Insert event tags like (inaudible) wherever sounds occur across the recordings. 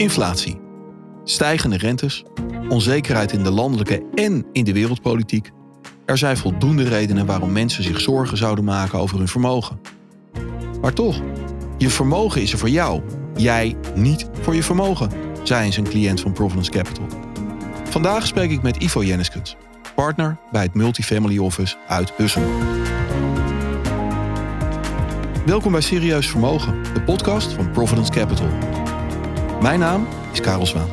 Inflatie. Stijgende rentes, onzekerheid in de landelijke en in de wereldpolitiek. Er zijn voldoende redenen waarom mensen zich zorgen zouden maken over hun vermogen. Maar toch, je vermogen is er voor jou. Jij niet voor je vermogen, zei eens een cliënt van Providence Capital. Vandaag spreek ik met Ivo Jenniskens, partner bij het Multifamily Office uit Hussel. Welkom bij Serieus Vermogen, de podcast van Providence Capital. Mijn naam is Karel Zwaan.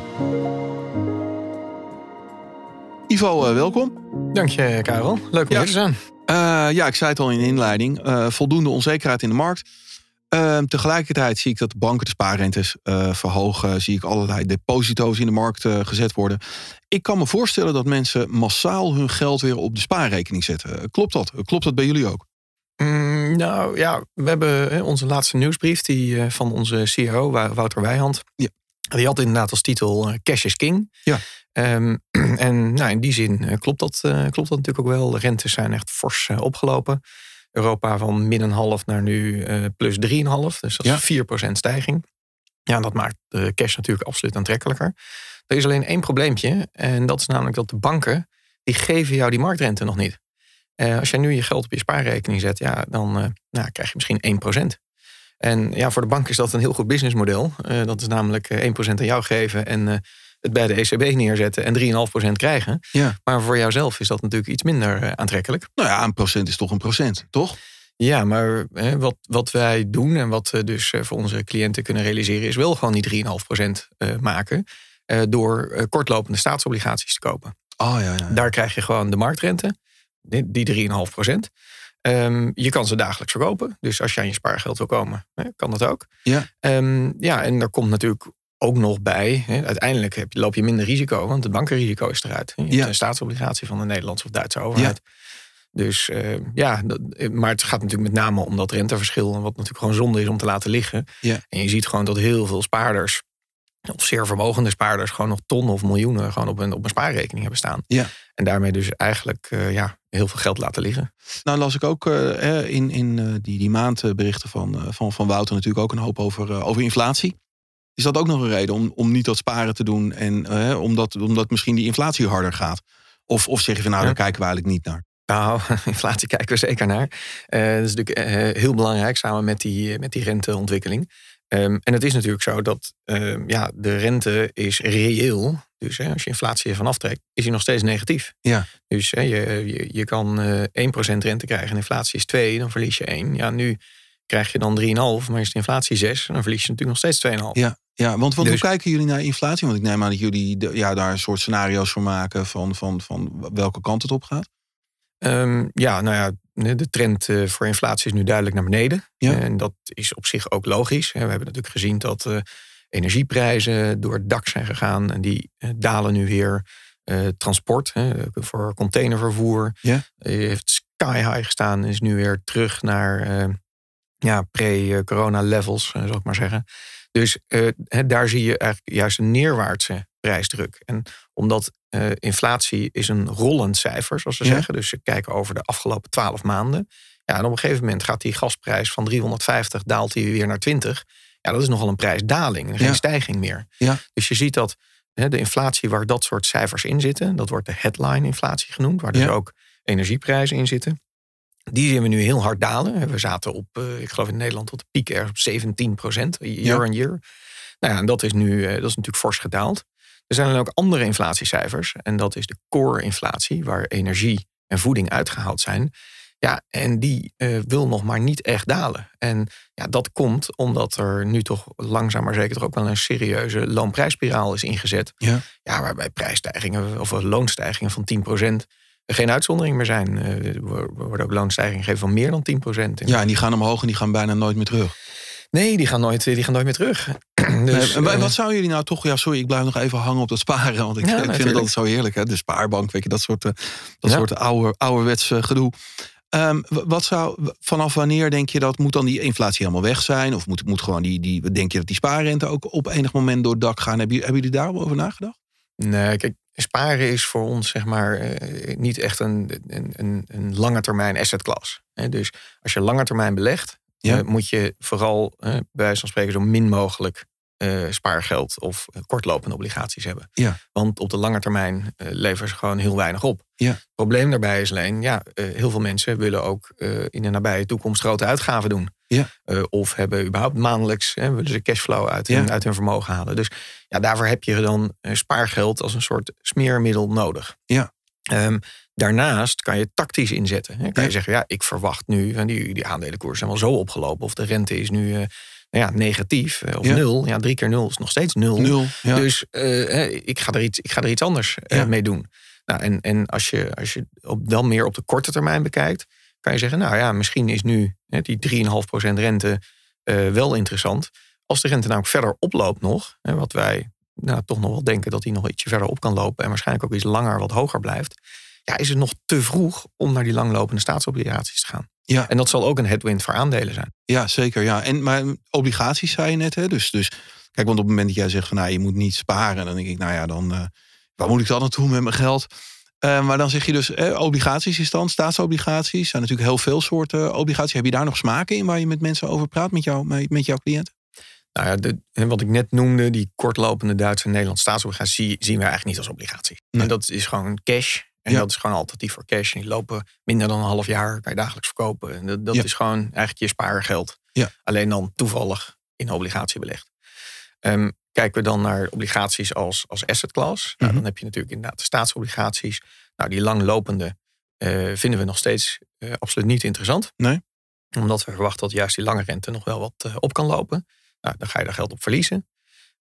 Ivo, uh, welkom. Dank je, Karel. Leuk om hier te zijn. Uh, ja, ik zei het al in de inleiding. Uh, voldoende onzekerheid in de markt. Ehm, tegelijkertijd zie ik dat de banken de spaarrentes verhogen. Zie ik allerlei deposito's in de markt gezet worden. Ik kan me voorstellen dat mensen massaal hun geld weer op de spaarrekening zetten. klopt dat? Klopt dat bij jullie ook? Mm, nou ja, we hebben onze laatste nieuwsbrief die, van onze CEO, Wouter Wijhand. Ja. Die had inderdaad als titel Cash is King. Ja. Um, (clears throat) en nou, in die zin klopt dat, uh, klopt dat natuurlijk ook wel. De rentes zijn echt fors uh, opgelopen. Europa van min een half naar nu uh, plus 3,5. Dus dat is ja. 4% stijging. Ja, dat maakt de cash natuurlijk absoluut aantrekkelijker. Er is alleen één probleempje. En dat is namelijk dat de banken, die geven jou die marktrente nog niet. als jij nu je geld op je spaarrekening zet, ja, dan nou, krijg je misschien 1%. En ja, voor de bank is dat een heel goed businessmodel. dat is namelijk 1% aan jou geven en het bij de ECB neerzetten en 3,5% krijgen. Ja. Maar voor jouzelf is dat natuurlijk iets minder eh, aantrekkelijk. Nou ja, een procent is toch een procent, toch? Ja, maar hè, wat, wat wij doen en wat we dus eh, voor onze cliënten kunnen realiseren, is wel gewoon die 3,5% uh, maken. Door kortlopende staatsobligaties te kopen. Oh, ja, ja. Daar krijg je gewoon de marktrente, die 3,5%. Um, ehm, je kan ze dagelijks verkopen. Dus als je aan je spaargeld wil komen, hè, kan dat ook. Ja. Um, ja, en er komt natuurlijk ook nog bij, hè, uiteindelijk heb, loop je minder risico, want het bankenrisico is eruit. Je hebt een staatsobligatie van de Nederlandse of Duitse overheid. Dus uh, ja, dat, maar het gaat natuurlijk met name om dat renteverschil, wat natuurlijk gewoon zonde is om te laten liggen. Ja. En je ziet gewoon dat heel veel spaarders, of zeer vermogende spaarders, gewoon nog tonnen of miljoenen gewoon op een, op een spaarrekening hebben staan. Ja. En daarmee dus eigenlijk uh, ja, heel veel geld laten liggen. Nou las ik ook uh, in, in die, die maandberichten van, van, van Wouter natuurlijk ook een hoop over, over inflatie. Is dat ook nog een reden om, om niet dat sparen te doen en omdat, omdat misschien die inflatie harder gaat? Of, of zeg je van nou, daar kijken we eigenlijk niet naar? Nou, (laughs) inflatie kijken we zeker naar. Dat is natuurlijk heel belangrijk samen met die, met die renteontwikkeling. Um, en het is natuurlijk zo dat uh, ja, de rente is reëel. Dus hè, als je inflatie ervan aftrekt, is die nog steeds negatief. Ja. Dus hè, je, je, je kan 1% rente krijgen en inflatie is 2, dan verlies je 1. Ja, nu krijg je dan 3,5, maar is de inflatie 6, dan verlies je natuurlijk nog steeds 2,5. Ja, ja, want, want dus, hoe kijken jullie naar inflatie? Want ik neem aan dat jullie ja, daar een soort scenario's voor maken van, van, van welke kant het op gaat. Um, ja, nou ja, de trend uh, voor inflatie is nu duidelijk naar beneden. Ja. En dat is op zich ook logisch. We hebben natuurlijk gezien dat uh, energieprijzen door het dak zijn gegaan. En die uh, dalen nu weer. transport voor containervervoer ja. heeft sky high gestaan. Is nu weer terug naar ja, pre-corona levels, zou ik maar zeggen. Dus daar zie je eigenlijk juist een neerwaartse prijsdruk. En omdat uh, inflatie is een rollend cijfer, zoals ze zeggen. Dus ze kijken over de afgelopen twaalf maanden. Ja, en op een gegeven moment gaat die gasprijs van 350 daalt die weer naar 20. Ja, dat is nogal een prijsdaling en geen stijging meer. Ja. Dus je ziet dat de inflatie waar dat soort cijfers in zitten, dat wordt de headline inflatie genoemd, waar dus ook energieprijzen in zitten. Die zien we nu heel hard dalen. We zaten op, eh, ik geloof in Nederland tot de piek ergens op 17 procent, year on year. Nou ja, en dat is nu eh, dat is natuurlijk fors gedaald. Er zijn dan ook andere inflatiecijfers. En dat is de core inflatie, waar energie en voeding uitgehaald zijn. Ja, en die uh, wil nog maar niet echt dalen. En ja, dat komt omdat er nu toch langzaam maar zeker toch ook wel een serieuze loonprijsspiraal is ingezet. Ja. ja, waarbij prijsstijgingen of loonstijgingen van 10% geen uitzondering meer zijn. Uh, er worden ook loonstijgingen gegeven van meer dan 10%. Ja, en die gaan omhoog en die gaan bijna nooit meer terug. Nee, die gaan nooit, die gaan nooit meer terug. (clears throat) dus, en wat zouden jullie nou toch... Ja, sorry, ik blijf nog even hangen op dat sparen. Want ik, ik vind het altijd zo heerlijk. Hè? De spaarbank, weet je, dat soort, eh, dat soort oude, ouderwets gedoe. Um, wat zou, vanaf wanneer denk je dat moet dan die inflatie helemaal weg zijn? Of moet, moet gewoon die, die, denk je dat die spaarrente ook op enig moment door het dak gaan? Hebben, hebben jullie daarover nagedacht? Nee, kijk, sparen is voor ons zeg maar eh, niet echt een, een, een lange termijn asset class. Dus als je lange termijn belegt, ja. Eh, moet je vooral bij wijze van spreken zo min mogelijk spaargeld of kortlopende obligaties hebben. Ja. Want op de lange termijn leveren ze gewoon heel weinig op. Ja. Het probleem daarbij is alleen, ja, heel veel mensen willen ook in de nabije toekomst grote uitgaven doen. Ja. of hebben überhaupt maandelijks, hè, willen ze cashflow uit hun, uit hun vermogen halen. Dus ja, daarvoor heb je dan spaargeld als een soort smeermiddel nodig. Ja. Ehm, daarnaast kan je tactisch inzetten. Hè. Kan je zeggen, ja, ik verwacht nu, die, die aandelenkoers zijn wel zo opgelopen. Of de rente is nu uh, nou ja, negatief of nul. Ja, drie keer nul is nog steeds nul. nul Dus uh, ik, ga er iets, ik ga er iets anders uh, mee doen. Nou, en en als je, als je op, dan meer op de korte termijn bekijkt, kan je zeggen, nou ja, misschien is nu hè, die 3,5% rente wel interessant. Als de rente namelijk verder oploopt nog, hè, wat wij nou, toch nog wel denken dat hij nog ietsje verder op kan lopen en waarschijnlijk ook iets langer wat hoger blijft, ja, is het nog te vroeg om naar die langlopende staatsobligaties te gaan. Ja. En dat zal ook een headwind voor aandelen zijn. Ja, zeker. Ja. En, maar obligaties zei je net. Hè? Dus, dus kijk, want op het moment dat jij zegt van nou, je moet niet sparen, dan denk ik, nou ja, dan uh, waar moet ik dan naartoe met mijn geld? Uh, maar dan zeg je dus, eh, obligaties is dan, staatsobligaties. zijn natuurlijk heel veel soorten obligaties. Heb je daar nog smaken in waar je met mensen over praat, met, jou, met, met jouw cliënten? Nou ja, de, wat ik net noemde, die kortlopende Duitse en Nederlandse staatsobligaties, zien we eigenlijk niet als obligatie. Nee. En dat is gewoon cash. En Ja. dat is gewoon alternatief voor cash. En die lopen minder dan een half jaar, kan je dagelijks verkopen. En dat dat Ja. is gewoon eigenlijk je spaargeld. Ja. Alleen dan toevallig in obligatie belegd. Ehm, kijken we dan naar obligaties als, als asset class. Nou, Mhm. dan heb je natuurlijk inderdaad de staatsobligaties. Nou, die langlopende eh, vinden we nog steeds eh, absoluut niet interessant. Nee. Omdat we verwachten dat juist die lange rente nog wel wat eh, op kan lopen. Nou, dan ga je daar geld op verliezen.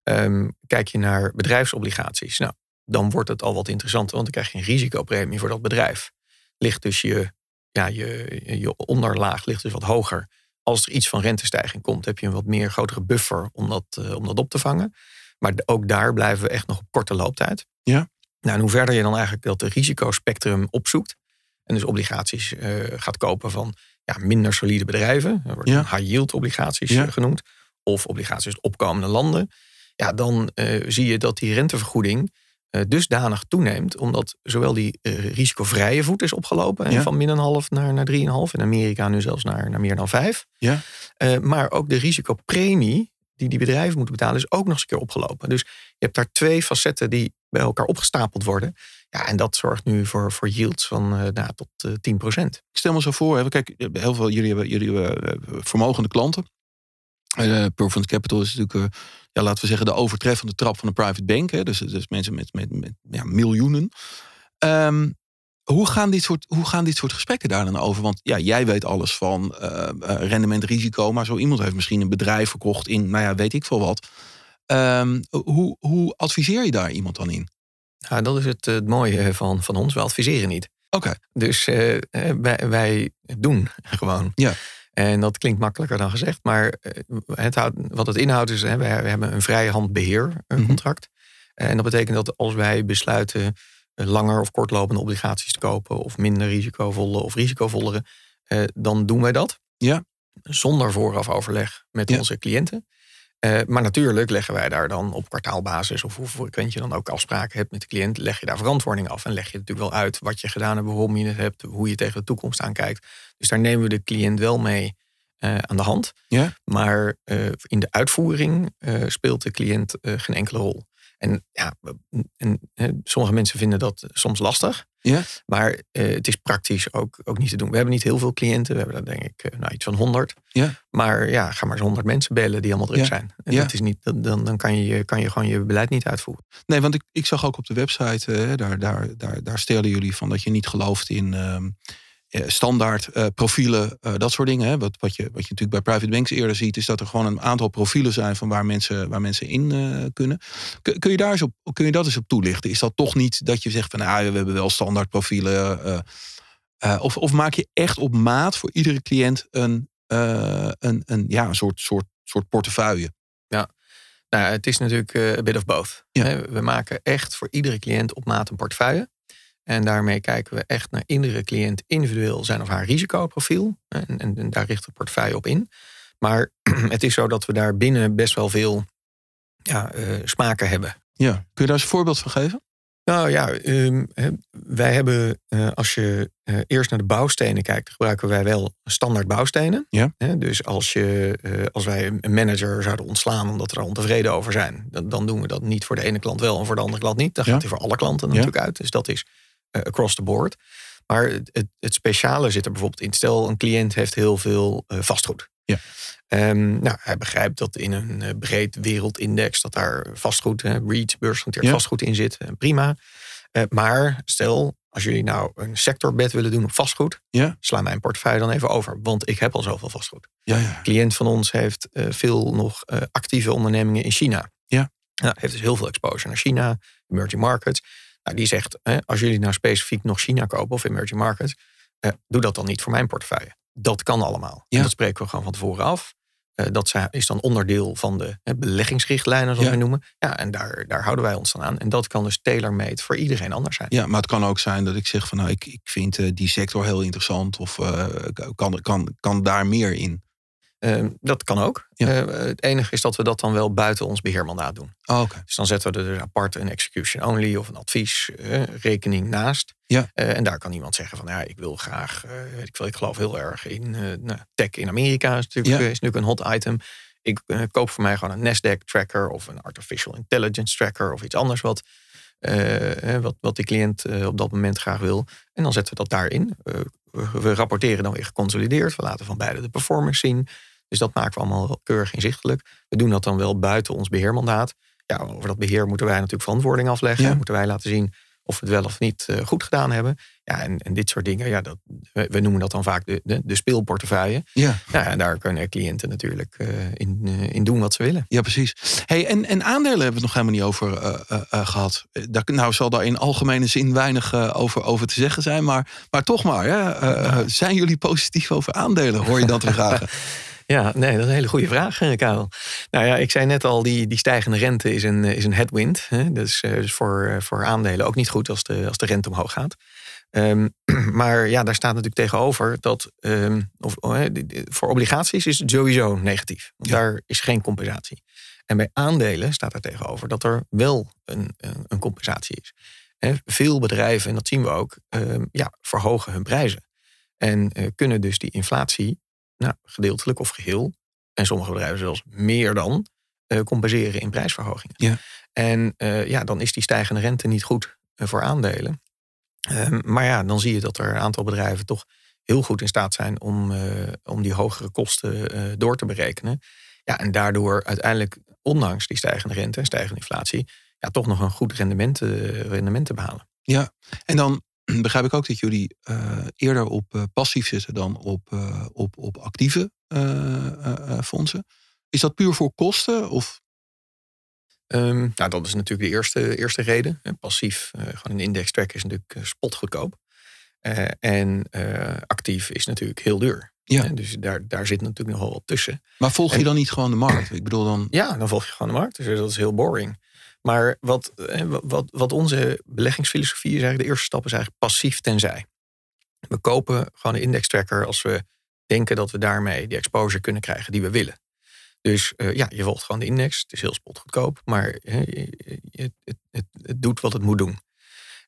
Ehm, kijk je naar bedrijfsobligaties. Nou, dan wordt het al wat interessanter, want dan krijg je een risicopremie voor dat bedrijf. Ligt dus je, ja, je, je onderlaag ligt dus wat hoger. Als er iets van rentestijging komt, heb je een wat meer grotere buffer om dat, eh, om dat op te vangen. Maar ook daar blijven we echt nog op korte looptijd. Ja. Nou, en hoe verder je dan eigenlijk dat risicospectrum opzoekt. En dus obligaties eh, gaat kopen van ja, minder solide bedrijven. Dat wordt Ja. high yield obligaties Ja. eh, genoemd. Of obligaties opkomende landen. Ja, dan zie je dat die rentevergoeding dusdanig toeneemt. Omdat zowel die eh, risicovrije voet is opgelopen. Ja. Van min een half naar, naar 3,5. In Amerika nu zelfs naar, naar meer dan 5. Ja. Eh, maar ook de risicopremie die die bedrijven moeten betalen is ook nog eens een keer opgelopen. Dus je hebt daar twee facetten die bij elkaar opgestapeld worden. Ja, en dat zorgt nu voor, voor yields van eh, nou, tot eh 10% Ik stel me zo voor, hè, kijk, heel veel, jullie hebben, jullie hebben eh, vermogende klanten. Uh, Performance Capital is natuurlijk, eh, ja, laten we zeggen, de overtreffende trap van een private bank. Hè, dus, dus mensen met, met, met ja, miljoenen. Ehm, hoe, gaan dit soort, hoe gaan dit soort gesprekken daar dan over? Want ja, jij weet alles van eh, eh, rendement, risico. Maar zo iemand heeft misschien een bedrijf verkocht in, nou ja, weet ik veel wat. Ehm, hoe, hoe adviseer je daar iemand dan in? Ja, dat is het, eh, het mooie van, van ons. We adviseren niet. Oké, Dus eh, eh, wij, wij doen (laughs) gewoon. Ja. En dat klinkt makkelijker dan gezegd. Maar eh, het wat het inhoudt is, hè, we hebben een vrije hand beheer een Mhm. contract. En dat betekent dat als wij besluiten eh, langer of kortlopende obligaties te kopen... of minder risicovolle of risicovollere, eh, dan doen wij dat. Ja. Zonder vooraf overleg met Ja. onze cliënten. Eh, maar natuurlijk leggen wij daar dan op kwartaalbasis... of hoe frequent je dan ook afspraken hebt met de cliënt... leg je daar verantwoording af en leg je natuurlijk wel uit... wat je gedaan hebt, waarom je het hebt... hoe je tegen de toekomst aankijkt. Dus daar nemen we de cliënt wel mee eh, aan de hand. Ja. Maar eh, in de uitvoering speelt de cliënt geen enkele rol. En ja, en, eh, sommige mensen vinden dat soms lastig. Ja. Maar eh, het is praktisch ook, ook niet te doen. We hebben niet heel veel cliënten. We hebben er denk ik eh, nou, iets van 100. Ja. Maar ja, ga maar eens 100 mensen bellen die allemaal druk Ja. zijn. En Ja. dat is niet, dan, dan kan, je, kan je gewoon je beleid niet uitvoeren. Nee, want ik, ik zag ook op de website, eh, daar, daar, daar, daar stellen jullie van dat je niet gelooft in ehm, eh, standaard eh, profielen, eh, dat soort dingen. Hè. Wat, wat, je, wat je natuurlijk bij private banks eerder ziet, is dat er gewoon een aantal profielen zijn van waar mensen, waar mensen in eh, kunnen. Kun, kun, je daar eens op, kun je dat eens op toelichten? Is dat toch niet dat je zegt van nou, we hebben wel standaard profielen? eh, eh, of, of maak je echt op maat voor iedere cliënt een, eh, een, een, ja, een soort, soort, soort portefeuille? Nou, ja, het is natuurlijk eh, a bit of both. Ja. We maken echt voor iedere cliënt op maat een portefeuille. En daarmee kijken we echt naar iedere cliënt individueel zijn of haar risicoprofiel. En, en, en daar richt de portefeuille op in. Maar (clears throat) het is zo dat we daar binnen best wel veel ja, eh, smaken hebben. Ja. Kun je daar eens een voorbeeld van geven? Nou ja, ehm, wij hebben, uh, als je uh, eerst naar de bouwstenen kijkt, gebruiken wij wel standaard bouwstenen. Ja. dus als, je, als wij een manager zouden ontslaan omdat we er ontevreden over zijn, dan, dan, doen we dat niet voor de ene klant wel en voor de andere klant niet. Dan gaat hij voor alle klanten natuurlijk uit. Dus dat is across the board. Maar het, het, speciale zit er bijvoorbeeld in. Stel, een cliënt heeft heel veel vastgoed. Ja. Um, nou, hij begrijpt dat in een uh, breed wereldindex dat daar vastgoed, REIT, beursgenoteerd ja. vastgoed in zit. Uh, prima. maar stel, als jullie nou een sectorbed willen doen op vastgoed, ja. sla mijn portefeuille dan even over, want ik heb al zoveel vastgoed. Ja, ja. Een cliënt van ons heeft veel nog actieve ondernemingen in China. Ja. Nou, heeft dus heel veel exposure naar China, emerging markets. Nou, die zegt, als jullie nou specifiek nog China kopen of emerging markets, doe dat dan niet voor mijn portefeuille. Dat kan allemaal. Ja. En dat spreken we gewoon van tevoren af. Uh, dat is dan onderdeel van de hè, beleggingsrichtlijnen, zoals Ja. we noemen. Ja, en daar, daar houden wij ons dan aan. En dat kan dus tailor-made voor iedereen anders zijn. Ja, maar het kan ook zijn dat ik zeg van nou, ik, ik vind eh, die sector heel interessant of eh, kan, kan, kan daar meer in. Ehm, dat kan ook. Ja. Eh, het enige is dat we dat dan wel buiten ons beheermandaat doen. Oh, Oké. Dus dan zetten we er dus apart een execution only of een adviesrekening naast. Ja. Eh, en daar kan iemand zeggen van ja, ik wil graag, eh, weet ik, ik geloof heel erg in eh, nou, tech in Amerika. Is natuurlijk, Ja. is natuurlijk een hot item. Ik eh, koop voor mij gewoon een Nasdaq tracker of een artificial intelligence tracker of iets anders wat, eh, eh, wat, wat die cliënt eh, op dat moment graag wil. En dan zetten we dat daarin. Eh, we, rapporteren dan weer geconsolideerd. We laten van beide de performance zien. Dus dat maken we allemaal keurig inzichtelijk. We doen dat dan wel buiten ons beheermandaat. Ja, over dat beheer moeten wij natuurlijk verantwoording afleggen. Ja. Moeten wij laten zien of we het wel of niet eh, goed gedaan hebben. Ja, en, en dit soort dingen, ja, dat, we, we noemen dat dan vaak de, de, de speelportefeuille. Ja. Nou, ja, en daar kunnen cliënten natuurlijk eh, in, eh, in doen wat ze willen. Ja, precies. Hey, en, en aandelen hebben we het nog helemaal niet over eh, eh, eh, gehad. Eh, Daar, nou zal daar in algemene zin weinig over, over te zeggen zijn. Maar, maar toch maar, hè, eh, zijn jullie positief over aandelen? Hoor je dat te vragen? (laughs) Ja, nee, dat is een hele goede vraag, eh, Karel. Nou ja, ik zei net al, die, die stijgende rente is een, is een headwind. Hè? Dus, eh, dus voor, eh, voor aandelen ook niet goed als de, als de rente omhoog gaat. Ehm, (clears throat) maar ja, daar staat natuurlijk tegenover dat ehm, of, oh, voor obligaties is het sowieso negatief. Want Ja. daar is geen compensatie. En bij aandelen staat er tegenover dat er wel een, een, compensatie is. Veel bedrijven, en dat zien we ook, ehm, ja, verhogen hun prijzen. En kunnen dus die inflatie nou, gedeeltelijk of geheel, en sommige bedrijven zelfs meer dan, eh, compenseren in prijsverhogingen. Ja. En eh, ja, dan is die stijgende rente niet goed eh, voor aandelen. Ehm, maar ja, dan zie je dat er een aantal bedrijven toch heel goed in staat zijn om, om die hogere kosten door te berekenen. Ja, en daardoor uiteindelijk, ondanks die stijgende rente en stijgende inflatie, ja, toch nog een goed rendement, rendement te behalen. Ja, en dan (clears throat) begrijp ik ook dat jullie eh, eerder op eh, passief zitten dan op, eh, op, op actieve fondsen. Is dat puur voor kosten? Of Ehm, nou, dat is natuurlijk de eerste, eerste reden. Passief, gewoon een index tracker is natuurlijk spotgoedkoop. Eh, en actief is natuurlijk heel duur. Ja. Dus daar, daar zit natuurlijk nogal wat tussen. maar volg je dan niet gewoon de markt? Ik bedoel dan. Ja, dan volg je gewoon de markt. Dus dat is heel boring. Maar wat, eh, wat, wat onze beleggingsfilosofie is eigenlijk, de eerste stap is eigenlijk passief tenzij. We kopen gewoon een index tracker als we denken dat we daarmee die exposure kunnen krijgen die we willen. Dus eh, ja, je volgt gewoon de index. Het is heel spotgoedkoop, maar eh, het, het, het doet wat het moet doen.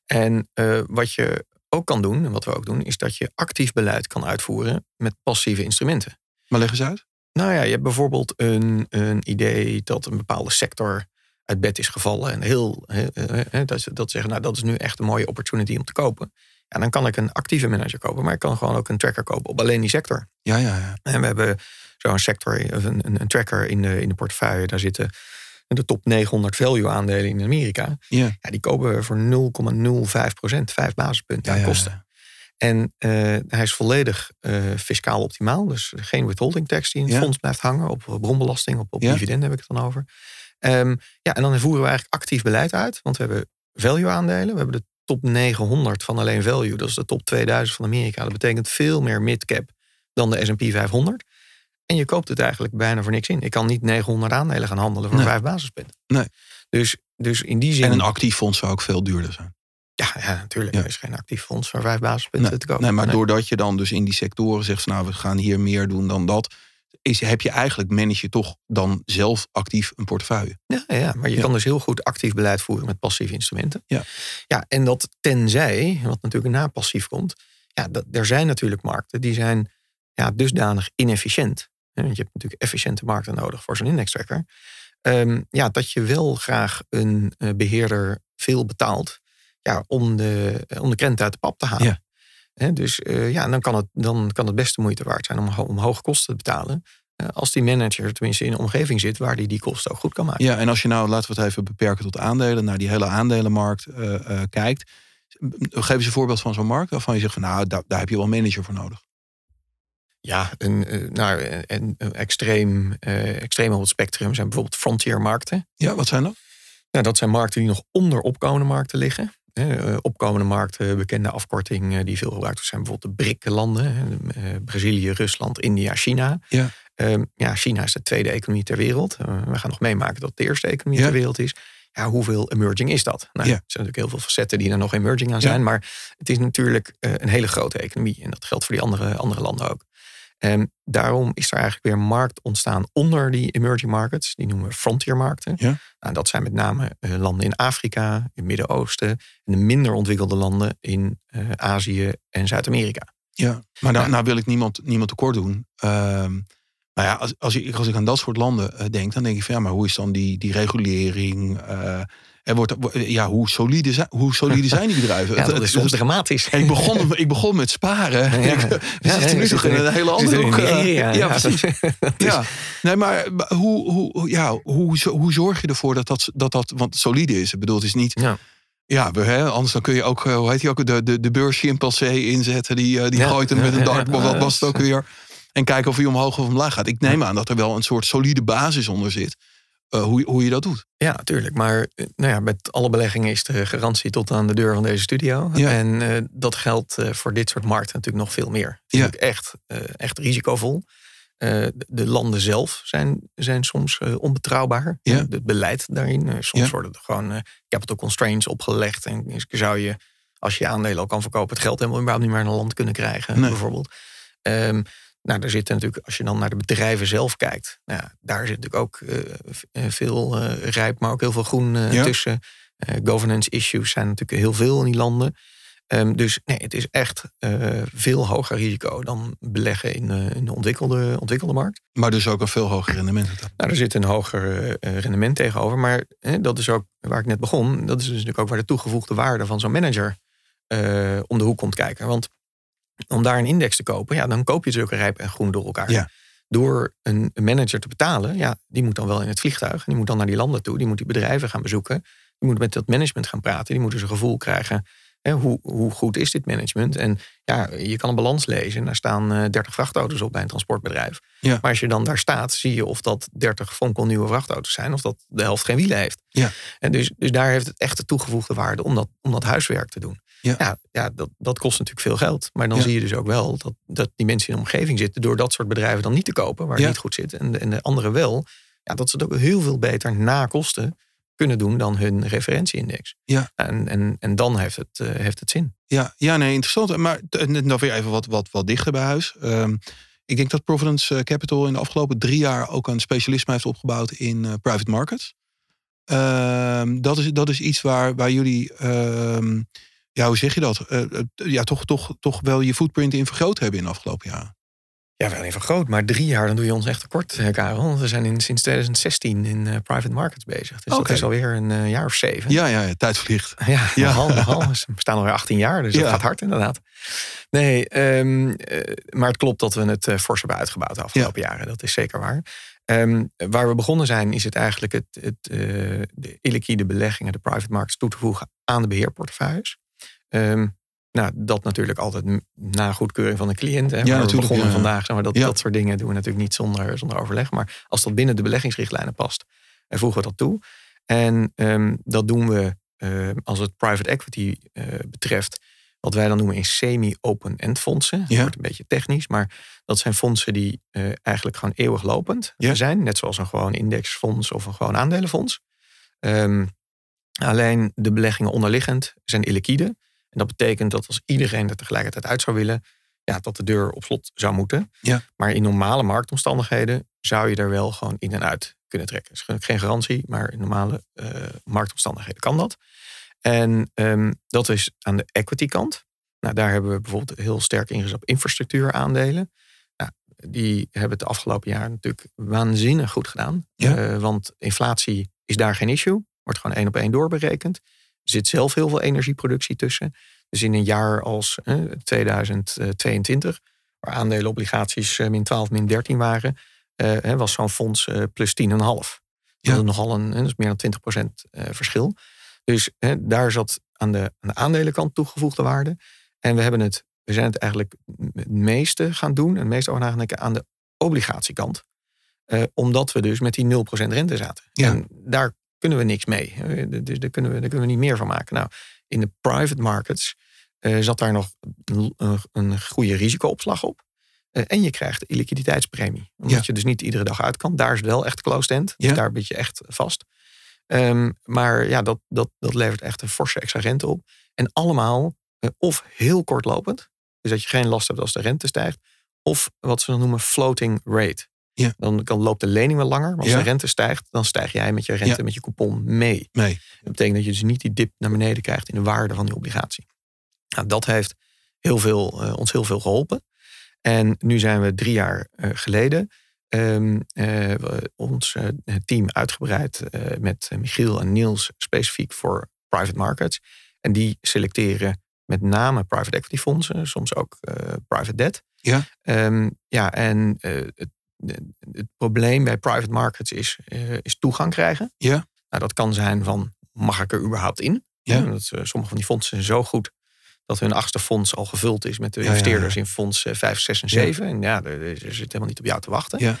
En wat je ook kan doen, en wat we ook doen, is dat je actief beleid kan uitvoeren met passieve instrumenten. Maar leg eens uit. Nou ja, je hebt bijvoorbeeld een, een idee dat een bepaalde sector uit bed is gevallen. En heel, he- he- dat, ze- dat zeggen, nou dat is nu echt een mooie opportunity om te kopen. Ja, dan kan ik een actieve manager kopen, maar ik kan gewoon ook een tracker kopen op alleen die sector. Ja, ja, ja. En we hebben zo'n sector, of een, een, een tracker in de, in de portefeuille. Daar zitten de top 900 value aandelen in Amerika. Ja, Ja, die kopen we voor 0,05 procent, 5 basispunten ja, aan ja, kosten. ja. En eh, hij is volledig eh, fiscaal optimaal. Dus geen withholding tax die in het fonds blijft hangen. Op bronbelasting, op, op dividenden heb ik het dan over. Ehm, ja, en dan voeren we eigenlijk actief beleid uit. Want we hebben value aandelen. We hebben de top 900 van alleen value. Dat is de top 2000 van Amerika. Dat betekent veel meer midcap dan de S&P 500. En je koopt het eigenlijk bijna voor niks in. Ik kan niet 900 aandelen gaan handelen voor Nee. vijf basispunten. Nee. Dus, dus in die zin... En een actief fonds zou ook veel duurder zijn. ja, ja, natuurlijk. Ja. Er is geen actief fonds voor vijf basispunten Nee, te kopen. nee, maar Nee. doordat je dan dus in die sectoren zegt van nou, we gaan hier meer doen dan dat. Is, heb je eigenlijk, manage je toch dan zelf actief een portefeuille. Ja, ja maar je kan dus heel goed actief beleid voeren met passieve instrumenten. Ja. ja en dat tenzij, wat natuurlijk na passief komt, ja, dat, er zijn natuurlijk markten die zijn ja, dusdanig inefficiënt. Want je hebt natuurlijk efficiënte markten nodig voor zo'n indextracker. Um, ja, dat je wel graag een uh, beheerder veel betaalt ja, om, de, om de krent uit de pap te halen. Ja. Dus uh, ja, dan kan, het, dan kan het best de moeite waard zijn om, om hoge kosten te betalen. Uh, als die manager tenminste in een omgeving zit waar die die kosten ook goed kan maken. Ja, en als je nou, laten we het even beperken tot aandelen, naar die hele aandelenmarkt kijkt. Geef eens een voorbeeld van zo'n markt waarvan je zegt van nou, daar, daar heb je wel een manager voor nodig. Ja, een, eh, nou, een, een extreem, extreem op het spectrum zijn bijvoorbeeld frontiermarkten. Ja, wat zijn dat? Nou, dat zijn markten die nog onder opkomende markten liggen. Uh, opkomende markten, bekende afkorting die veel gebruikt wordt, zijn bijvoorbeeld de BRIC-landen. Brazilië, Rusland, India, China. Ja. Ehm, ja, China is de tweede economie ter wereld. we gaan nog meemaken dat het de eerste economie ter wereld is. Ja, hoeveel emerging is dat? Nou, ja. Er zijn natuurlijk heel veel facetten die er nog emerging aan zijn. Maar het is natuurlijk een hele grote economie. En dat geldt voor die andere, andere landen ook. En daarom is er eigenlijk weer een markt ontstaan onder die emerging markets. Die noemen we frontiermarkten. Ja. Nou, dat zijn met name uh, landen in Afrika, in het Midden-Oosten. En de minder ontwikkelde landen in uh, Azië en Zuid-Amerika. Ja, maar nou, nou, wil ik niemand, niemand tekort doen. Ehm, maar ja, als, als, ik, als ik aan dat soort landen uh, denk, dan denk ik van ja, maar hoe is dan die, die regulering? Wordt, ja, hoe, solide zijn, hoe solide zijn die bedrijven? (laughs) Ja, dat is soms dramatisch. Ik begon, ik begon met sparen. Ja. we ja, zitten nu nog in een hele andere hoek. Ja, ja, precies. (laughs) Ja. Nee, maar hoe, hoe, ja, hoe, hoe zorg je ervoor dat dat, dat, dat want solide is? Ik bedoel, het is niet... Ja. Ja, hè, anders dan kun je ook, hoe heet die ook, de, de, de beurschimpansee inzetten. Die, die gooit hem met een dartbal. Wat was het ook weer? En kijken of hij omhoog of omlaag gaat. Ik neem aan dat er wel een soort solide basis onder zit. Uh, hoe, hoe je dat doet. Ja, natuurlijk. Maar nou ja, met alle beleggingen is de garantie tot aan de deur van deze studio. Ja. En uh, dat geldt uh, voor dit soort markten natuurlijk nog veel meer. Het is Ja. natuurlijk echt, echt risicovol. de landen zelf zijn, zijn soms onbetrouwbaar. Ja. Het beleid daarin. soms Ja. worden er gewoon capital constraints opgelegd. En zou je, als je je aandelen al kan verkopen, het geld helemaal überhaupt niet meer naar een land kunnen krijgen. Nee. Bijvoorbeeld. Um, nou, daar zitten natuurlijk, als je dan naar de bedrijven zelf kijkt, nou ja, daar zit natuurlijk ook uh, veel uh, rijp, maar ook heel veel groen uh, Ja. tussen. governance issues zijn natuurlijk heel veel in die landen. Um, dus nee, het is echt veel hoger risico dan beleggen in, in de ontwikkelde, ontwikkelde markt. Maar dus ook een veel hoger rendement. Nou, er zit een hoger rendement tegenover. Maar dat is ook waar ik net begon. Dat is dus natuurlijk ook waar de toegevoegde waarde van zo'n manager om de hoek komt kijken. Want om daar een index te kopen, ja, dan koop je zulke rijp en groen door elkaar. Ja. Door een manager te betalen, ja, die moet dan wel in het vliegtuig. En die moet dan naar die landen toe. Die moet die bedrijven gaan bezoeken. Die moet met dat management gaan praten. Die moeten dus een gevoel krijgen. Hè, hoe, hoe goed is dit management? En ja, je kan een balans lezen. En daar staan uh, 30 vrachtauto's op bij een transportbedrijf. Ja. Maar als je dan daar staat, zie je of dat 30 fonkelnieuwe vrachtauto's zijn. Of dat de helft geen wielen heeft. Ja. En dus, dus daar heeft het echt de toegevoegde waarde om dat, om dat huiswerk te doen. Ja. Ja, ja dat, dat kost natuurlijk veel geld. Maar dan Ja. zie je dus ook wel dat, dat die mensen in de omgeving zitten... door dat soort bedrijven dan niet te kopen, waar het niet goed zit. En de, en de anderen wel. Ja, dat ze het ook heel veel beter na kosten kunnen doen dan hun referentieindex. Ja. En, en, en dan heeft het, eh, heeft het zin. Ja, ja nee, interessant. Maar nog weer even wat, wat, wat dichter bij huis. Ehm, ik denk dat Providence eh, Capital in de afgelopen drie jaar ook een specialisme heeft opgebouwd in eh, private markets. Ehm, dat, is, dat is iets waar, waar jullie, ehm, ja, hoe zeg je dat? Eh, eh, ja, toch, toch, toch wel je footprint in vergroot hebben in de afgelopen jaren. Ja, wel even groot, maar drie jaar, dan doe je ons echt tekort, eh, Karel. Want we zijn in, sinds 2016 in private markets bezig. Dus dat is alweer een jaar of zeven. Ja, ja, ja tijd vliegt. (laughs) Ja, Ja. nogal, nogal. Dus We staan alweer 18 jaar, dus dat Ja. gaat hard inderdaad. Nee, ehm, eh, maar het klopt dat we het fors hebben uitgebouwd de afgelopen jaren. Dat is zeker waar. Ehm, waar we begonnen zijn, is het eigenlijk het, het, de illiquide beleggingen, de private markets, toe te voegen aan de beheerportefeuilles. Ehm, nou, dat natuurlijk altijd na goedkeuring van de cliënt. Hè, waar we begonnen ja. vandaag. Zeg maar, dat, Ja. dat soort dingen doen we natuurlijk niet zonder, zonder overleg. Maar als dat binnen de beleggingsrichtlijnen past, eh, voegen we dat toe. En ehm, dat doen we eh, als het private equity eh, betreft, wat wij dan noemen in semi-open-end fondsen. Dat Ja. wordt een beetje technisch, maar dat zijn fondsen die eh, eigenlijk gewoon eeuwig lopend Ja. zijn. Net zoals een gewoon indexfonds of een gewoon aandelenfonds. Ehm, alleen de beleggingen onderliggend zijn illiquide. En dat betekent dat als iedereen er tegelijkertijd uit zou willen, ja, dat de deur op slot zou moeten. Ja. Maar in normale marktomstandigheden zou je er wel gewoon in en uit kunnen trekken. Dus geen garantie, maar in normale uh, marktomstandigheden kan dat. En um, dat is aan de equity kant. Nou, daar hebben we bijvoorbeeld heel sterk ingezet op infrastructuuraandelen. Nou, die hebben het de afgelopen jaren natuurlijk waanzinnig goed gedaan. Ja. Uh, want inflatie is daar geen issue. Wordt gewoon één op één doorberekend. Er zit zelf heel veel energieproductie tussen. Dus in een jaar als uh, 2022, waar aandelen obligaties uh, min 12, min 13 waren, uh, was zo'n fonds uh, plus 10,5. Dat Ja. is nogal een, dat is meer dan 20% verschil. Dus daar zat aan de, aan de aandelenkant toegevoegde waarde. En we, hebben het, we zijn het eigenlijk het meeste gaan doen, het meeste over aan de obligatiekant. Uh, omdat we dus met die 0% rente zaten. Ja. En daar kunnen we niks mee. Dus daar kunnen, we, daar kunnen we niet meer van maken. Nou, in de private markets uh, zat daar nog een, een goede risicoopslag op. Uh, en je krijgt een liquiditeitspremie. Omdat Ja. je dus niet iedere dag uit kan. Daar is wel echt closed end. Dus Ja. daar ben je echt vast. Um, maar ja, dat, dat, dat levert echt een forse extra rente op. En allemaal uh, of heel kortlopend. Dus dat je geen last hebt als de rente stijgt. Of wat ze dan noemen floating rate. Ja. Dan kan, loopt de lening wel langer. Maar als Ja. de rente stijgt, dan stijg jij met je rente, Ja. met je coupon mee. Dat betekent dat je dus niet die dip naar beneden krijgt in de waarde van die obligatie. Nou, dat heeft heel veel, uh, ons heel veel geholpen. En nu zijn we drie jaar uh, geleden um, uh, ons team uitgebreid met Michiel en Niels specifiek voor private markets. En die selecteren met name private equity fondsen, soms ook private debt. Ja. Um, ja, en het, het, probleem bij private markets is, is toegang krijgen. Ja. Nou, dat kan zijn van, mag ik er überhaupt in? Ja. Dat, sommige van die fondsen zijn zo goed dat hun achtste fonds al gevuld is met de Ja, investeerders ja, ja. in fonds 5, 6 en 7. En ja, er, er zit helemaal niet op jou te wachten. Ja.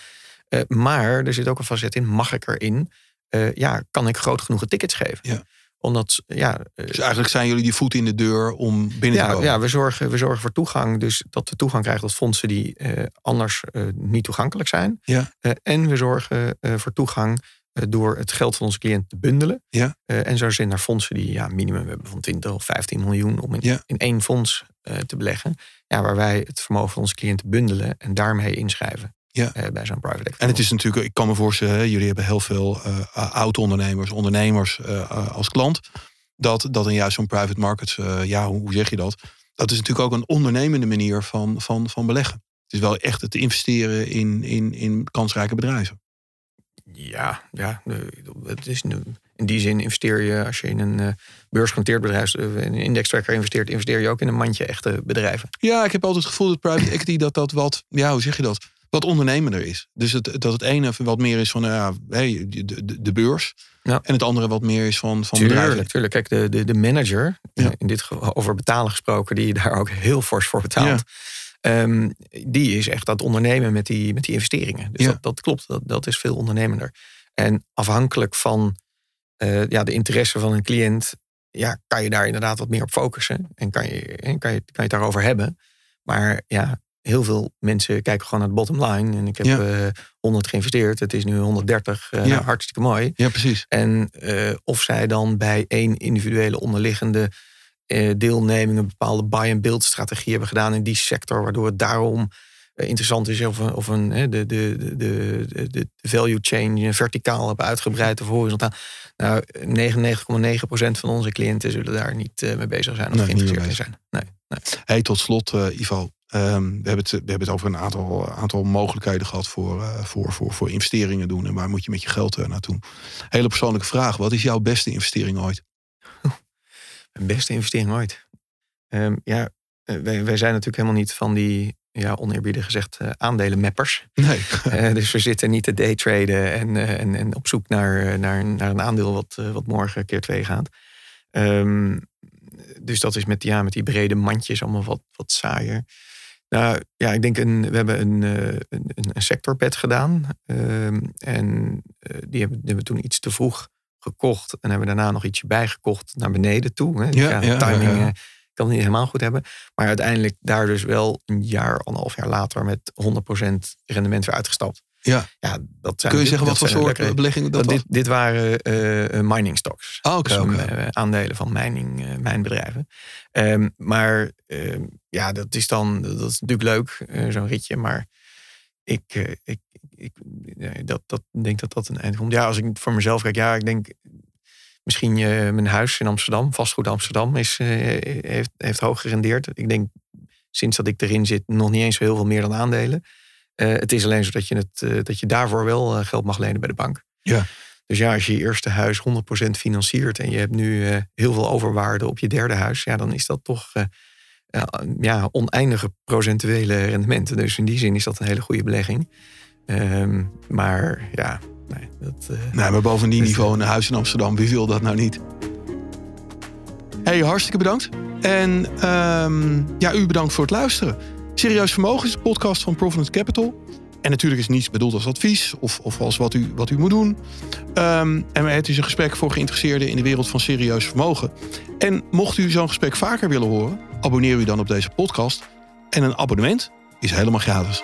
Uh, maar er zit ook een facet in, mag ik erin? Uh, ja, kan ik groot genoeg tickets geven? Ja. Omdat, ja... Uh, Dus eigenlijk zijn jullie die voet in de deur om binnen ja, te komen. Ja, we zorgen, we zorgen voor toegang. Dus dat we toegang krijgen tot fondsen die uh, anders niet toegankelijk zijn. Ja. en we zorgen voor toegang eh, door het geld van onze cliënt te bundelen. Ja. En zo zijn naar fondsen die ja, minimum hebben van 20 of 15 miljoen om in, Ja. in één fonds te beleggen. Ja, waar wij het vermogen van onze cliënten bundelen en daarmee inschrijven Ja. uh, bij zo'n private equity. En het is natuurlijk, ik kan me voorstellen, jullie hebben heel veel uh, oud-ondernemers, ondernemers uh, als klant. Dat, dat in juist zo'n private markets, ja, hoe, hoe zeg je dat? Dat is natuurlijk ook een ondernemende manier van, van, van beleggen. Het is wel echt het investeren in, in, in kansrijke bedrijven. Ja, ja het is in die zin investeer je als je in een beursgenoteerd bedrijf, een indextracker investeert, investeer je ook in een mandje echte bedrijven. Ja, ik heb altijd het gevoel dat private equity dat dat wat, ja, hoe zeg je dat? Wat ondernemender is. Dus het, dat het ene wat meer is van ja, hey, de, de, de beurs. Ja. En het andere wat meer is van, van tuurlijk, bedrijven. Tuurlijk, kijk, de, de, de manager, Ja. in dit geval over betalen gesproken, die je daar ook heel fors voor betaalt. Um, die is echt aan het ondernemen met die, met die investeringen. Dus Ja. dat, dat klopt, dat, dat is veel ondernemender. En afhankelijk van uh, ja, de interesse van een cliënt, ja, kan je daar inderdaad wat meer op focussen. En kan je, en kan je, kan je het daarover hebben. Maar ja, heel veel mensen kijken gewoon naar de bottom line. En ik heb Ja. uh, 100 geïnvesteerd, het is nu 130. Uh, Ja. nou, hartstikke mooi. Ja, precies. En uh, of zij dan bij één individuele onderliggende deelneming een bepaalde buy-and-build strategie hebben gedaan in die sector, waardoor het daarom interessant is of, of een, de, de, de, de, de value chain verticaal hebben uitgebreid of horizontaal. Nou, 99,9% van onze cliënten zullen daar niet mee bezig zijn of Nee, geïnteresseerd in zijn. Nee, nee. Hey, tot slot, Ivo. Um, we, hebben het, we hebben het over een aantal, aantal mogelijkheden gehad voor, uh, voor, voor, voor investeringen doen. En waar moet je met je geld uh, naartoe? Hele persoonlijke vraag. Wat is jouw beste investering ooit? (laughs) Mijn beste investering ooit? Um, ja, wij, wij zijn natuurlijk helemaal niet van die, ja, oneerbiedig gezegd, uh, aandelenmappers. Nee. uh, (laughs) dus we zitten niet te daytraden en, uh, en, en op zoek naar, naar, naar een aandeel wat, wat morgen keer twee gaat. Um, dus dat is met, ja, met die brede mandjes allemaal wat, wat saaier. Nou ja, ik denk een, we hebben een, een, een sectorpad gedaan. Um, en die hebben, die hebben we toen iets te vroeg gekocht. En hebben daarna nog ietsje bijgekocht naar beneden toe. Hè. Dus Ja, ja, timing ja, eh, kan het niet helemaal goed hebben. Maar uiteindelijk daar dus wel een jaar, anderhalf jaar later met 100% rendement weer uitgestapt. Ja. ja dat zijn Kun je zeggen wat voor soort beleggingen dat, dat Dit, dit waren uh, mining stocks. Oh, oké. Okay, dus, aandelen van mining, uh, mijnbedrijven. Um, maar ehm, ja, dat is dan, dat is natuurlijk leuk, zo'n ritje. Maar ik, ik, ik dat, dat, denk dat dat een eind komt. Ja, als ik voor mezelf kijk, ja, ik denk misschien mijn huis in Amsterdam, vastgoed Amsterdam, is, heeft, heeft hoog gerendeerd. Ik denk sinds dat ik erin zit nog niet eens zo heel veel meer dan aandelen. Uh, het is alleen zo dat je, het, uh, dat je daarvoor wel uh, geld mag lenen bij de bank. Ja. Dus ja, als je je eerste huis 100% financiert en je hebt nu heel veel overwaarde op je derde huis, ja, dan is dat toch ja, oneindige procentuele rendementen. Dus in die zin is dat een hele goede belegging. Um, maar ja, nee, dat. nee, maar bovendien dus, niveau een huis in Amsterdam, wie wil dat nou niet? Hey, hartstikke bedankt. En um, ja, u bedankt voor het luisteren. Serieus Vermogen is de podcast van Providence Capital. En natuurlijk is niets bedoeld als advies of, of als wat u, wat u moet doen. Um, en het is een gesprek voor geïnteresseerden in de wereld van serieus vermogen. En mocht u zo'n gesprek vaker willen horen, abonneer u dan op deze podcast. En een abonnement is helemaal gratis.